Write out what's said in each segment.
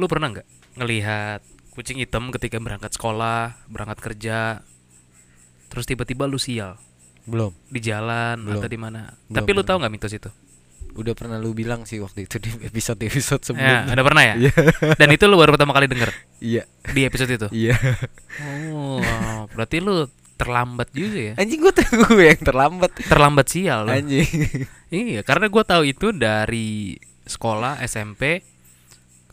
Lu pernah nggak ngelihat kucing hitam ketika berangkat sekolah, berangkat kerja, terus tiba-tiba lu sial Belum. di jalan Belum. atau di mana? Tapi lu tahu nggak mitos itu? Udah pernah lu bilang sih waktu itu di episode-episode Ya, sebelumnya. udah pernah ya? Iya. Dan itu lu baru pertama kali denger Iya. di episode itu. Iya. Oh, berarti lu terlambat juga ya? Anjing gua tahu gue yang terlambat. Terlambat sial lu. Anjing. Iya, karena gua tahu itu dari sekolah SMP.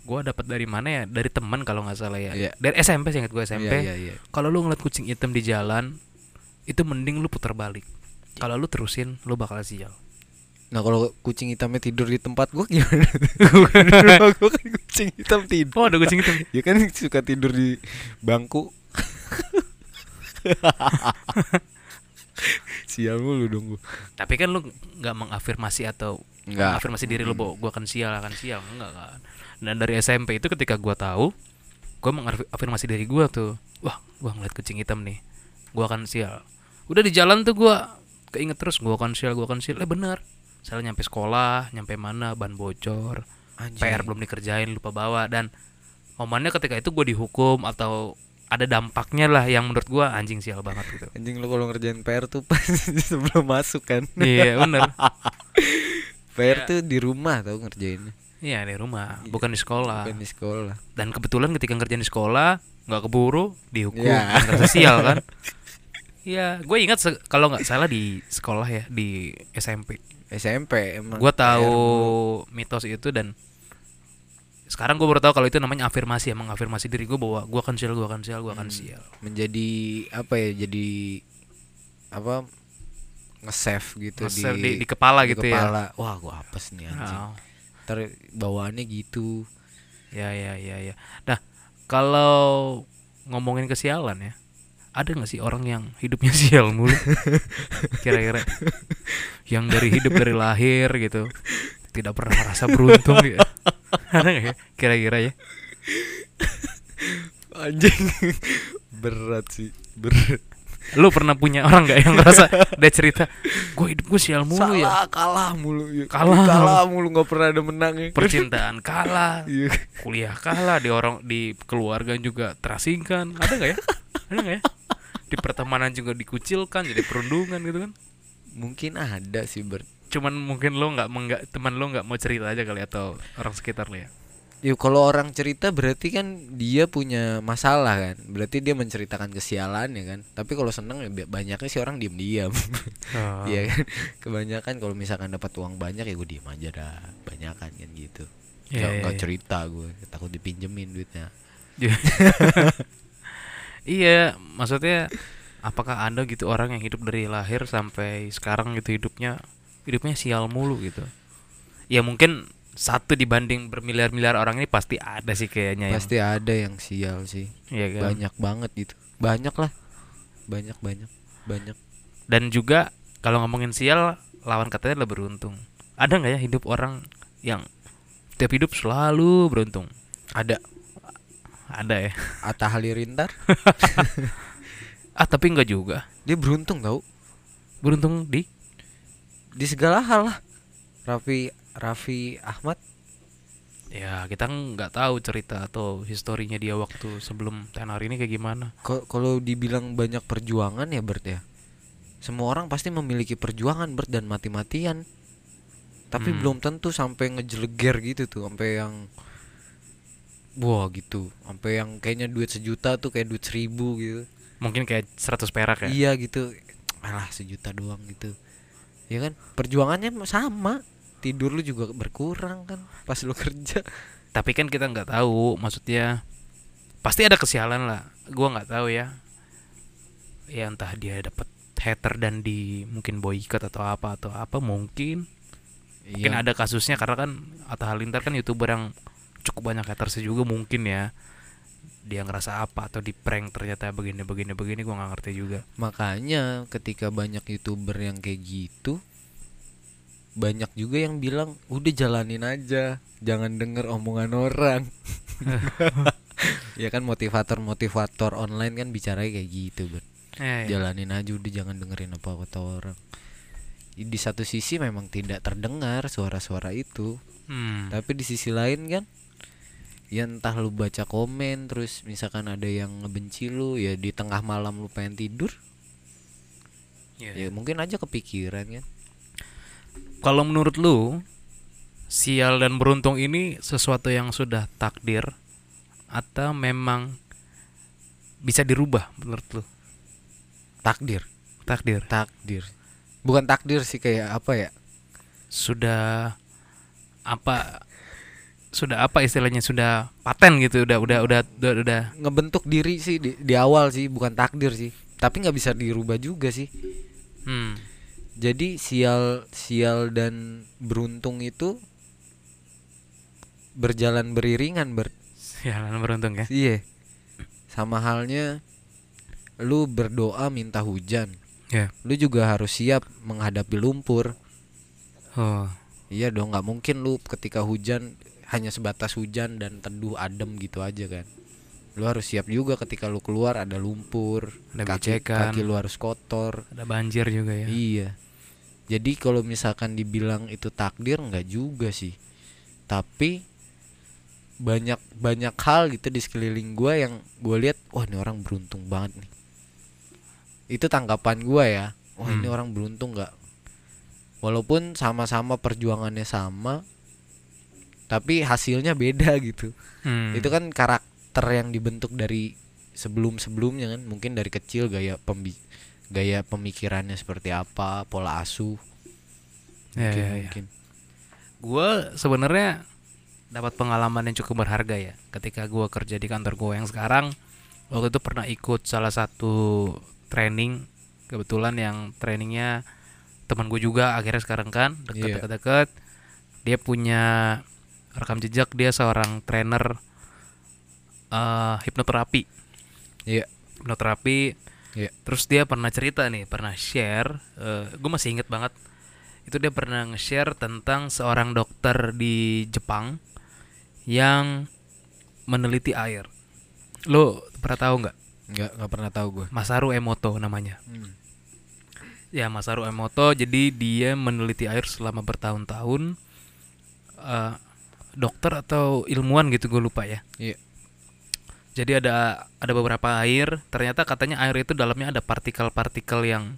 Gua dapat dari mana ya? Dari teman kalau nggak salah ya. Iya. Dari SMP sih ingat gue SMP. Iya, iya, iya. Kalau lu ngeliat kucing hitam di jalan, itu mending lu putar balik. Kalau lu terusin, lu bakal sial. Nah kalau kucing hitamnya tidur di tempat gua gimana? Gua kan kucing hitam tidur. Oh, ada kucing hitam. Ya kan suka tidur di bangku. Sial mulu dong gua. Tapi kan lu nggak mengafirmasi atau Nggak. mengafirmasi diri lu bahwa gua akan sial, akan sial, enggak kan. Dan dari SMP itu ketika gua tahu, gua mengafirmasi diri gua tuh, wah, gua ngeliat kucing hitam nih. Gua akan sial. Udah di jalan tuh gua keinget terus gua akan sial, gua akan sial. Eh bener. Saya nyampe sekolah, nyampe mana ban bocor, Anjing. PR belum dikerjain lupa bawa dan momennya ketika itu gue dihukum atau ada dampaknya lah yang menurut gua anjing sial banget gitu. Anjing lu kalau ngerjain PR tuh pas sebelum masuk kan. iya bener. PR tuh di rumah tau ngerjainnya. Iya di rumah, bukan di sekolah. Bukan di sekolah. Dan kebetulan ketika ngerjain di sekolah nggak keburu dihukum, Ya. kan ngerasa sial kan. Iya, gue ingat kalau nggak salah di sekolah ya di SMP. SMP emang. Gue tahu mitos itu dan sekarang gue baru tahu kalau itu namanya afirmasi, emang afirmasi diri gue bahwa gue akan sial, gue akan sial, gue akan Hmm. sial. menjadi apa ya? Jadi apa? Nge-save gitu Nge-save di- di kepala gitu ya. kepala. Wah, gua apes nih anjing. Oh, Ntar bawaannya gitu. ya ya ya ya. Nah kalau ngomongin kesialan ya, ada nggak sih orang yang hidupnya sial mulu? Kira-kira yang dari hidup dari lahir gitu tidak pernah merasa beruntung gitu. Ada nggak ya? Kira-kira ya? Anjing. Berat sih. Berat. Lu pernah punya orang nggak yang ngerasa dia cerita, gue hidup gue sial mulu ya, Salah, kalah mulu. Ya. Kalah. kalah mulu nggak pernah ada menangnya. percintaan kalah, Iya. kuliah kalah, di orang di keluarga juga terasingkan, ada nggak ya? Ada nggak ya? Di pertemanan juga dikucilkan, jadi perundungan gitu kan? Mungkin ada sih ber. cuman mungkin lo nggak menggak teman lo nggak mau cerita aja kali atau orang sekitar lo ya Ya kalau orang cerita berarti kan dia punya masalah kan. Berarti dia menceritakan kesialannya kan. Tapi kalau seneng ya banyaknya sih orang diem-diem. Oh. Iya kan. Kebanyakan kalau misalkan dapat uang banyak ya gue diem aja dah. Banyakan kan gitu. Iya, iya, nggak iya. cerita gue. Takut dipinjemin duitnya. iya maksudnya apakah ada gitu orang yang hidup dari lahir sampai sekarang gitu hidupnya hidupnya sial mulu gitu ya mungkin satu dibanding bermiliar-miliar orang ini pasti ada sih kayaknya yang- Pasti ada yang sial sih. iya kan Banyak banget gitu. Banyak lah. Banyak banyak banyak. dan juga kalau ngomongin sial lawan katanya adalah beruntung ada nggak ya hidup orang yang tiap hidup selalu beruntung Ada ada ya Atta Halilintar. ah tapi nggak juga Dia beruntung tau. beruntung di Di segala hal lah. Raffi Raffi Ahmad? Ya kita nggak tahu cerita atau historinya dia waktu sebelum tenar ini kayak gimana. Kalau dibilang banyak perjuangan ya Bert ya? Semua orang pasti memiliki perjuangan Bert dan mati-matian. Tapi Hmm. belum tentu sampai ngejeleger gitu tuh sampai yang wah gitu. Sampai yang kayaknya duit sejuta tuh kayak duit seribu gitu. Mungkin kayak 100 perak ya? Iya gitu. Alah sejuta doang gitu. Ya kan? Perjuangannya sama tidur lu juga berkurang kan pas lu kerja. Tapi kan kita nggak tahu maksudnya pasti ada kesialan lah. Gua nggak tahu ya. Ya entah dia dapat hater dan di mungkin boycott atau apa atau apa mungkin. Mungkin Iya. ada kasusnya karena kan Atta Halilintar kan youtuber yang cukup banyak hatersnya juga mungkin ya. Dia ngerasa apa atau di prank ternyata begini begini begini gua nggak ngerti juga. Makanya ketika banyak youtuber yang kayak gitu banyak juga yang bilang udah jalanin aja jangan denger omongan orang. Ya kan motivator motivator online kan bicara kayak gitu ber eh, jalanin aja udah jangan dengerin apa kata orang di satu sisi memang tidak terdengar suara-suara itu. Hmm. tapi di sisi lain kan ya entah lu baca komen terus misalkan ada yang ngebenci lu ya di tengah malam lu pengen tidur Iya. ya mungkin aja kepikiran kan Kalau menurut lu sial dan beruntung ini sesuatu yang sudah takdir atau memang bisa dirubah menurut lu? takdir Takdir. takdir bukan takdir sih kayak apa ya Sudah apa sudah apa istilahnya sudah paten gitu udah udah udah udah, udah. ngebentuk diri sih di, di awal sih bukan takdir sih tapi nggak bisa dirubah juga sih Hmm. Jadi sial sial dan beruntung itu berjalan beriringan ber Sialan beruntung ya. iya sama halnya lu berdoa minta hujan Ya. lu juga harus siap menghadapi lumpur Oh. iya dong nggak mungkin lu ketika hujan hanya sebatas hujan dan teduh adem gitu aja kan lu harus siap juga ketika lu keluar ada lumpur Ada kaki, becekan. kaki lu harus kotor Ada banjir juga ya. Iya. Jadi kalau misalkan dibilang itu takdir nggak juga sih. Tapi banyak banyak hal gitu di sekeliling gua yang gue lihat wah ini orang beruntung banget nih. Itu tanggapan gua ya. Wah ini Hmm. orang beruntung nggak. Walaupun sama-sama perjuangannya sama, tapi hasilnya beda gitu. Hmm. Itu kan karakter yang dibentuk dari sebelum-sebelumnya kan, mungkin dari kecil gaya pembi gaya pemikirannya seperti apa, pola asuh. Ya, Mungkin, ya, ya. mungkin. Gue sebenarnya dapat pengalaman yang cukup berharga ya ketika gue kerja di kantor gue yang sekarang waktu itu pernah ikut salah satu training kebetulan yang trainingnya teman gue juga akhirnya sekarang kan Iya. deket-deket dia punya rekam jejak dia seorang trainer eh, hipnoterapi Iya. hipnoterapi Iya. terus dia pernah cerita nih pernah share gue masih inget banget itu dia pernah nge-share tentang seorang dokter di Jepang yang meneliti air lo pernah tahu nggak Nggak nggak pernah tahu gue. Masaru Emoto namanya Hmm. ya Masaru Emoto jadi dia meneliti air selama bertahun-tahun Eh, dokter atau ilmuwan gitu gue lupa ya Iya. Jadi ada ada beberapa air ternyata katanya air itu dalamnya ada partikel-partikel yang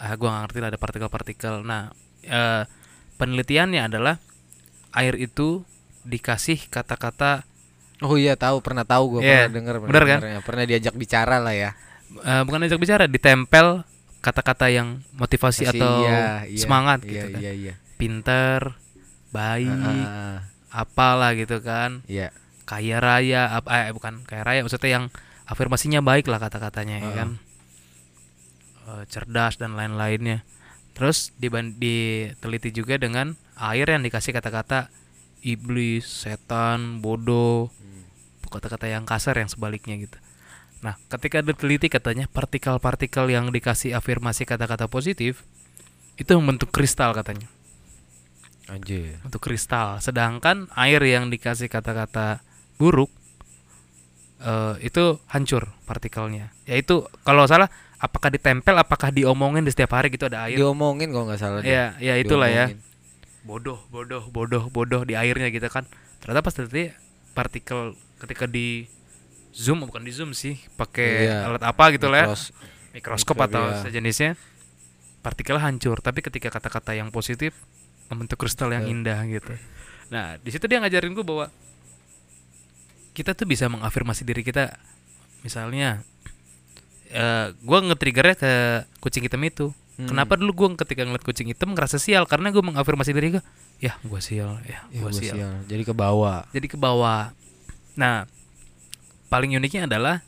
ah gua nggak ngerti lah ada partikel-partikel nah eh, penelitiannya adalah air itu dikasih kata-kata Oh iya tahu pernah tahu gue Iya, pernah dengar bener kan? ya. pernah diajak bicara lah ya. eh, bukan ajak bicara ditempel kata-kata yang motivasi Masih atau iya, iya, semangat iya, gitu kan Iya iya. pinter baik ah, apalah gitu kan Iya. Kaya raya apa eh bukan kaya raya maksudnya yang afirmasinya baik lah kata-katanya ya Heeh. kan Eh, cerdas dan lain-lainnya terus diteliti juga dengan air yang dikasih kata-kata iblis setan bodoh kata-kata yang kasar yang sebaliknya gitu nah ketika diteliti katanya partikel-partikel yang dikasih afirmasi kata-kata positif itu membentuk kristal katanya Anjir. untuk kristal. Sedangkan air yang dikasih kata-kata buruk eh, itu hancur partikelnya. Yaitu kalau salah apakah ditempel apakah diomongin di setiap hari gitu ada air. Diomongin kalau nggak salah. dia. Ya, ya itulah ya. Diomongin. Bodoh, bodoh, bodoh, bodoh di airnya gitu kan. Ternyata pas ternyata partikel ketika di zoom bukan di zoom sih, pakai Iya. alat apa gitu lah ya. Mikros- Mikroskop atau ya. sejenisnya. Partikel hancur, tapi ketika kata-kata yang positif membentuk kristal yang Ya. indah gitu. Nah, di situ dia ngajarin gue bahwa kita tuh bisa mengafirmasi diri kita. Misalnya, eh gue nge-triggernya ke kucing hitam itu. Hmm. Kenapa dulu gue ketika ngeliat kucing hitam ngerasa sial karena gue mengafirmasi diri gue, ya gue sial, ya Ya, gue gua sial. sial. Jadi ke bawah. Jadi ke bawah. Nah, paling uniknya adalah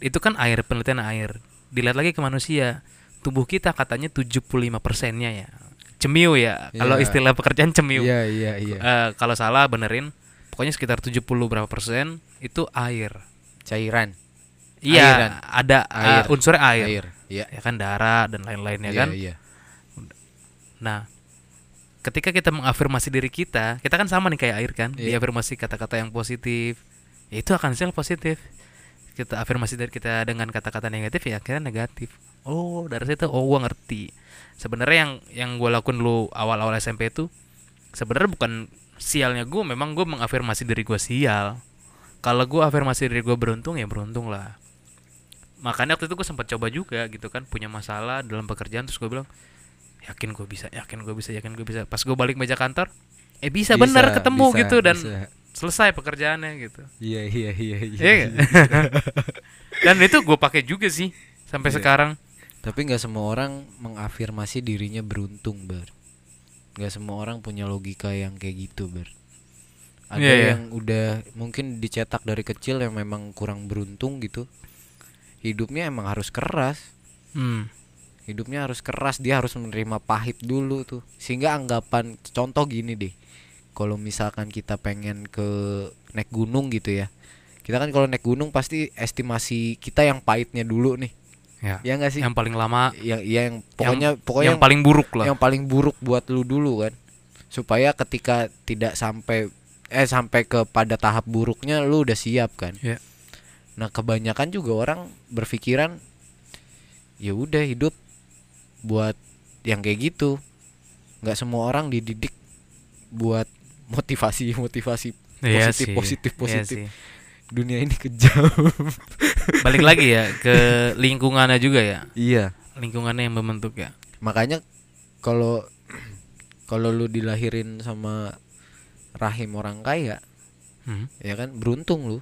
itu kan air penelitian air. Dilihat lagi ke manusia, tubuh kita katanya 75 persennya ya cemiu ya. Kalau Iya. istilah pekerjaan cemiu. Iya iya iya. Eh, kalau salah benerin, pokoknya sekitar 70 berapa persen itu air. Cairan. Iya, ada eh, Air. unsurnya air. Air. Iya. Ya kan darah dan lain-lainnya Iya, kan. Iya. Nah, ketika kita mengafirmasi diri kita, kita kan sama nih kayak air kan, Iya. diafirmasi kata-kata yang positif, ya itu akan hasil positif. Kita afirmasi dari kita dengan kata-kata negatif ya akhirnya negatif. Oh, dari situ oh gua ngerti. Sebenarnya yang yang gua lakuin dulu awal-awal SMP itu sebenarnya bukan sialnya gue memang gue mengafirmasi diri gue sial. Kalau gue afirmasi diri gue beruntung ya beruntung lah. Makanya waktu itu gue sempat coba juga gitu kan punya masalah dalam pekerjaan terus gue bilang yakin gue bisa yakin gue bisa yakin gue bisa. Pas gue balik meja kantor eh bisa, bener ketemu bisa, gitu dan bisa. selesai pekerjaannya gitu. Iya iya iya iya. Iya dan itu gue pakai juga sih sampai Iya. sekarang. Tapi nggak semua orang mengafirmasi dirinya beruntung ber nggak semua orang punya logika yang kayak gitu ber. Ada Iya, iya. yang udah mungkin dicetak dari kecil yang memang kurang beruntung gitu. Hidupnya emang harus keras. Hmm. hidupnya harus keras dia harus menerima pahit dulu tuh. Sehingga anggapan contoh gini deh. Kalau misalkan kita pengen ke naik gunung gitu ya. Kita kan kalau naik gunung pasti estimasi kita yang pahitnya dulu nih ya. Ya sih? Yang paling lama. Yang yang pokoknya pokoknya yang paling buruk lah. yang paling buruk buat lu dulu kan. Supaya ketika tidak sampai eh sampai ke pada tahap buruknya lu udah siap kan. Iya. nah kebanyakan juga orang berpikiran ya udah hidup buat yang kayak gitu. Nggak semua orang dididik buat motivasi motivasi Iya positif, positif, iya positif. sih. dunia ini kejam balik lagi ya ke lingkungannya juga ya? Iya. Lingkungannya yang membentuk ya? Makanya kalau kalau lu dilahirin sama rahim orang kaya Hmm. ya kan beruntung lu.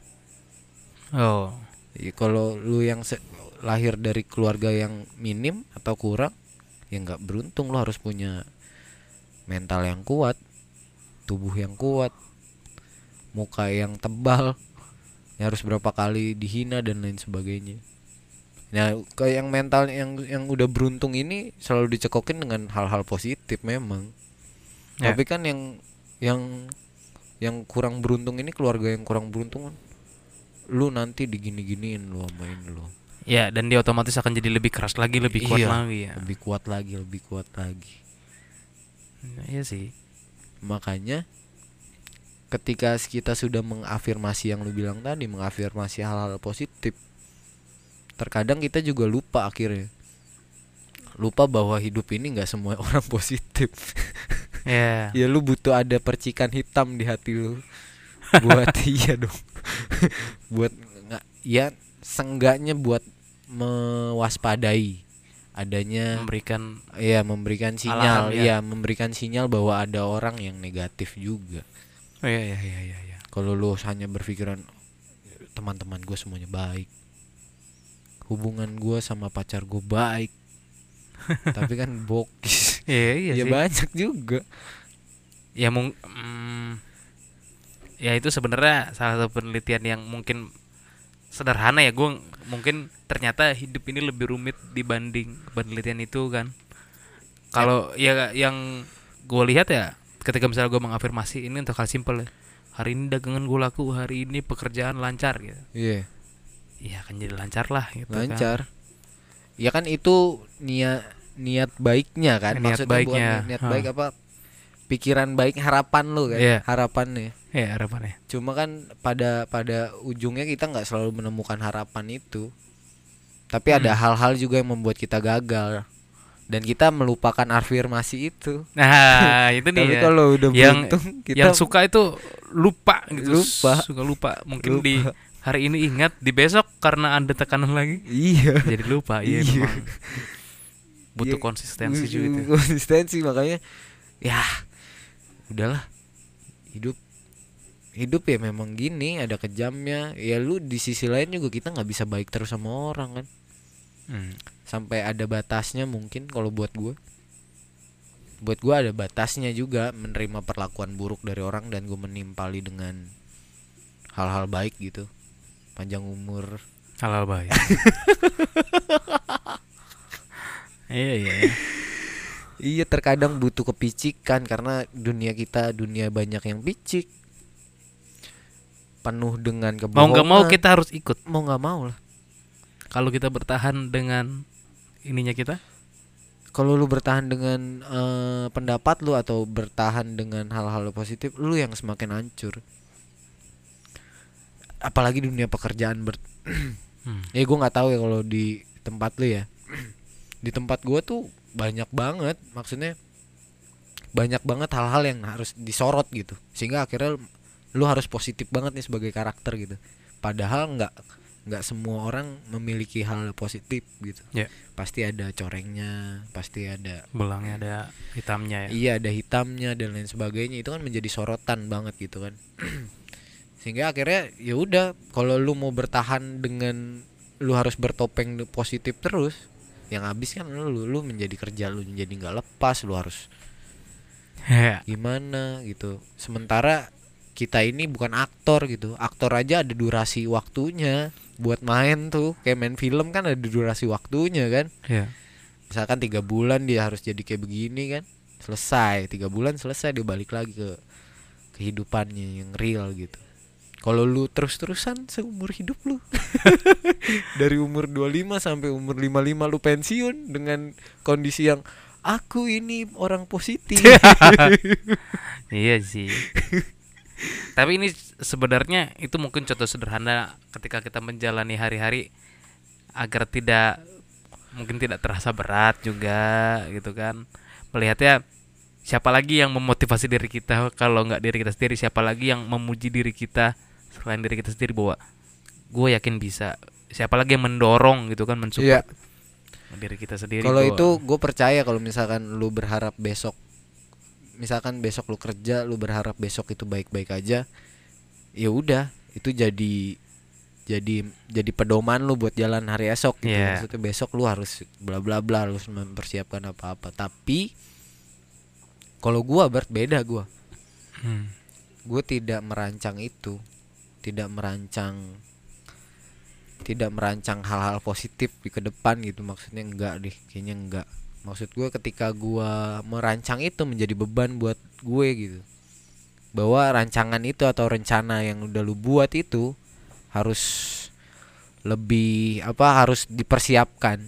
Oh. Ya, kalau lu yang lahir dari keluarga yang minim atau kurang ya nggak beruntung lu harus punya mental yang kuat tubuh yang kuat muka yang tebal ya harus berapa kali dihina dan lain sebagainya. Nah kayak yang mental yang yang udah beruntung ini selalu dicekokin dengan hal-hal positif memang. Ya. tapi kan yang yang yang kurang beruntung ini keluarga yang kurang beruntung kan lu nanti digini-giniin lu main lu. Ya dan dia otomatis akan jadi lebih keras lagi lebih kuat Iya, lagi ya. lebih kuat lagi lebih kuat lagi. Nah, iya sih. Makanya ketika kita sudah mengafirmasi yang lu bilang tadi mengafirmasi hal-hal positif terkadang kita juga lupa akhirnya. Lupa bahwa hidup ini nggak semua orang positif. Ya ya lu butuh ada percikan hitam di hati lu buat iya dong. Buat nggak ya senggaknya buat mewaspadai adanya memberikan ya memberikan sinyal. Alarm, ya. Ya. memberikan sinyal bahwa ada orang yang negatif juga oh iya iya iya iya iya. kalau lu hanya berpikiran teman-teman gue semuanya baik. Hubungan gue sama pacar gue baik. Tapi kan bokis. Iya iya ya sih. banyak juga. Ya mung mm, ya itu sebenarnya salah satu penelitian yang mungkin sederhana ya. Gue mungkin ternyata hidup ini lebih rumit dibanding penelitian itu kan. Kalau ya yang gue lihat ya ketika misalnya gue mengafirmasi ini untuk hal simpel ya. Hari ini dagangan gue laku hari ini pekerjaan lancar gitu. Iya. Iya kan jadi lancar lah gitu kan. lancar. Ya kan itu niat niat baiknya kan Niat maksudnya baiknya, bukan niat ha. baik apa pikiran baik harapan lu kan Iya. harapannya. Ya harapannya. Cuma kan pada pada ujungnya kita nggak selalu menemukan harapan itu. Tapi ada Hmm. hal-hal juga yang membuat kita gagal dan kita melupakan afirmasi itu. Nah itu nih tapi ya. kalau udah Yang- beruntung kita yang suka itu lupa gitu. Lupa. suka lupa. Mungkin di Lupa. hari ini ingat di besok karena ada tekanan lagi iya. jadi lupa. Iya Iya. butuh Iya, konsistensi juga itu. konsistensi makanya ya udahlah. Hidup hidup ya memang gini ada kejamnya. Ya lu di sisi lain juga kita nggak bisa baik terus sama orang kan? Hmm. Sampai ada batasnya mungkin kalau buat gue buat gue ada batasnya juga menerima perlakuan buruk dari orang dan gue menimpali dengan hal-hal baik gitu. Panjang umur. Halal baik. Iya iya iya. iya terkadang butuh kepicikan karena dunia kita dunia banyak yang picik. Penuh dengan mau kebohongan nggak mau kita harus ikut. Mau nggak mau lah. Kalau kita bertahan dengan ininya kita? Kalau lu bertahan dengan eh, pendapat lu atau bertahan dengan hal-hal positif lu yang semakin hancur. Apalagi dunia pekerjaan ber hmm. ya gue nggak tahu ya kalau di tempat lu ya. Di tempat gua tuh banyak banget maksudnya banyak banget hal-hal yang harus disorot gitu. Sehingga akhirnya lu harus positif banget nih sebagai karakter gitu. Padahal nggak nggak semua orang memiliki hal positif gitu. Ya. pasti ada corengnya pasti ada belangnya ada hitamnya ya. Iya ada hitamnya dan lain sebagainya. Itu kan menjadi sorotan banget gitu kan. Sehingga akhirnya ya udah kalau lu mau bertahan dengan lu harus bertopeng positif terus yang habis kan lu lu menjadi kerja lu menjadi nggak lepas lu harus Ya. gimana gitu. Sementara kita ini bukan aktor gitu. Aktor aja ada durasi waktunya buat main tuh. Kayak main film kan ada durasi waktunya kan. Ya misalkan tiga bulan dia harus jadi kayak begini kan. Selesai tiga bulan selesai dia balik lagi ke kehidupannya yang real gitu. Kalau lu terus-terusan seumur hidup lu. Dari umur 25 sampai umur 55 lu pensiun dengan kondisi yang aku ini orang positif. Iya sih. Tapi ini sebenarnya itu mungkin contoh sederhana ketika kita menjalani hari-hari agar tidak mungkin tidak terasa berat juga gitu kan. Melihatnya siapa lagi yang memotivasi diri kita? Kalau nggak diri kita sendiri siapa lagi yang memuji diri kita? Selain diri kita sendiri bahwa gue yakin bisa. Siapa lagi yang mendorong gitu kan mensupport diri kita sendiri Kalau itu gue percaya kalau misalkan lu berharap besok misalkan besok lu kerja lu berharap besok itu baik-baik aja ya udah itu jadi jadi jadi pedoman lu buat jalan hari esok gitu. Iya. Maksudnya besok lu harus bla bla bla harus mempersiapkan apa-apa. Tapi kalau gua Bert beda gua. Hmm. Gue tidak merancang itu. Tidak merancang tidak merancang hal-hal positif di ke depan gitu maksudnya enggak deh kayaknya enggak maksud gue ketika gua merancang itu menjadi beban buat gue gitu bahwa rancangan itu atau rencana yang udah lu buat itu harus lebih apa harus dipersiapkan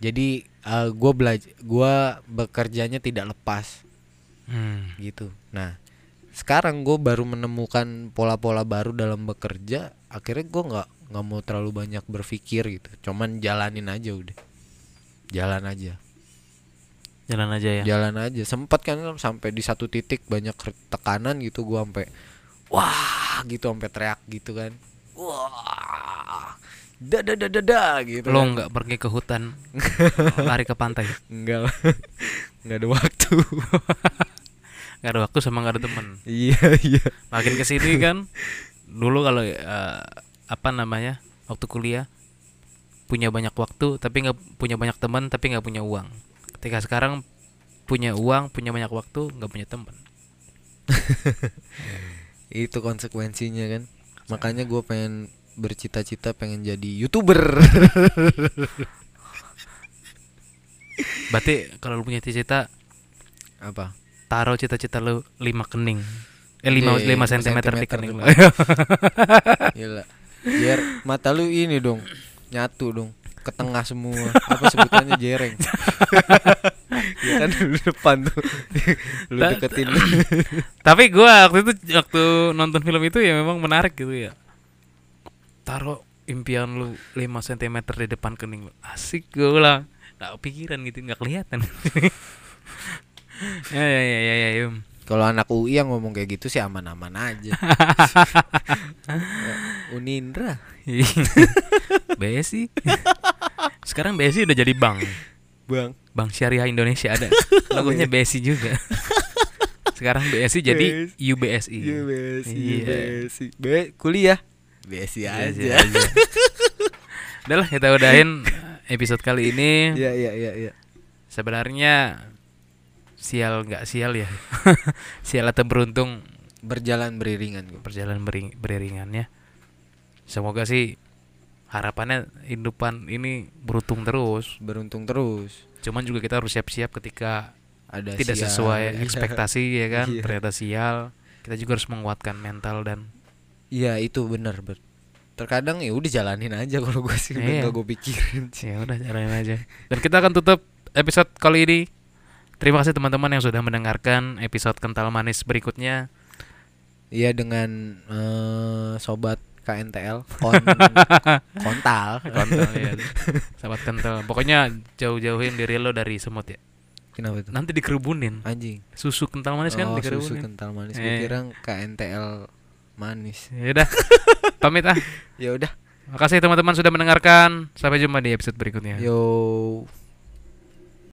jadi eh, gue belajar gua bekerjanya tidak lepas Hmm. gitu. Nah, sekarang gue baru menemukan pola-pola baru dalam bekerja. Akhirnya gue nggak nggak mau terlalu banyak berpikir gitu. Cuman jalanin aja udah. Jalan aja, jalan aja ya jalan aja. Sempat kan sampai di satu titik banyak tekanan gitu. Gue sampai wah gitu sampai teriak gitu kan. Wah, da da da da da gitu. lo kan. nggak pergi ke hutan lari ke pantai Enggak. Nggak ada waktu. nggak ada waktu sama nggak ada temen iya iya. makin ke sini kan dulu kalau eh, apa namanya waktu kuliah punya banyak waktu tapi nggak punya banyak teman tapi nggak punya uang. Ketika sekarang punya uang punya banyak waktu nggak punya teman. Itu konsekuensinya kan? Makanya gue pengen bercita-cita pengen jadi youtuber. Berarti kalau lu punya cita-cita apa? taruh cita-cita lu lima kening. Eh lima Iya, lima sentimeter di kening lu. Gila. biar mata lu ini dong nyatu dong ke tengah semua. Apa sebutannya jereng? Ya kan lu depan tuh. Lu deketin. tapi gua waktu itu waktu nonton film itu ya memang menarik gitu ya. Taruh impian lu 5 cm di depan kening lu. Asik gue bilang nggak pikiran gitu nggak kelihatan. Ya ya ya ya, ya, Yum. Kalau anak UI yang ngomong kayak gitu sih aman-aman aja. Unindra. BSI sekarang BSI udah jadi bank. Bang Bank Syariah Indonesia ada. Logonya BSI juga. Sekarang BSI jadi UBSI Iya BSI, Iya. BSI. B kuliah. BSI BSI aja. udah lah kita udahin episode kali ini. Iya iya iya iya. sebenarnya sial nggak sial ya sial atau beruntung Berjalan beriringan gue. berjalan bering, beriringannya semoga sih harapannya hidupan ini beruntung terus Beruntung terus. cuman juga kita harus siap-siap ketika Ada tidak sial. sesuai Iya. ekspektasi ya kan Iya. ternyata sial kita juga harus menguatkan mental dan Iya itu benar ber. Terkadang ya udah jalanin aja kalau gue sih Iya. gak gue pikirin ya udah jalanin aja dan kita akan tutup episode kali ini terima kasih teman-teman yang sudah mendengarkan episode kental manis berikutnya Iya dengan eh, sobat KNTL kon kontal. Kontol ya. Sahabat kental. Pokoknya jauh-jauhin diri lo dari semut ya. Kenapa tuh? nanti dikerubunin Anjing. susu kental manis kan oh, susu dikerubunin kental manis. Eh. Gue kira KNTL manis. ya udah pamit ah Ya udah. makasih teman-teman sudah mendengarkan sampai jumpa di episode berikutnya Yo.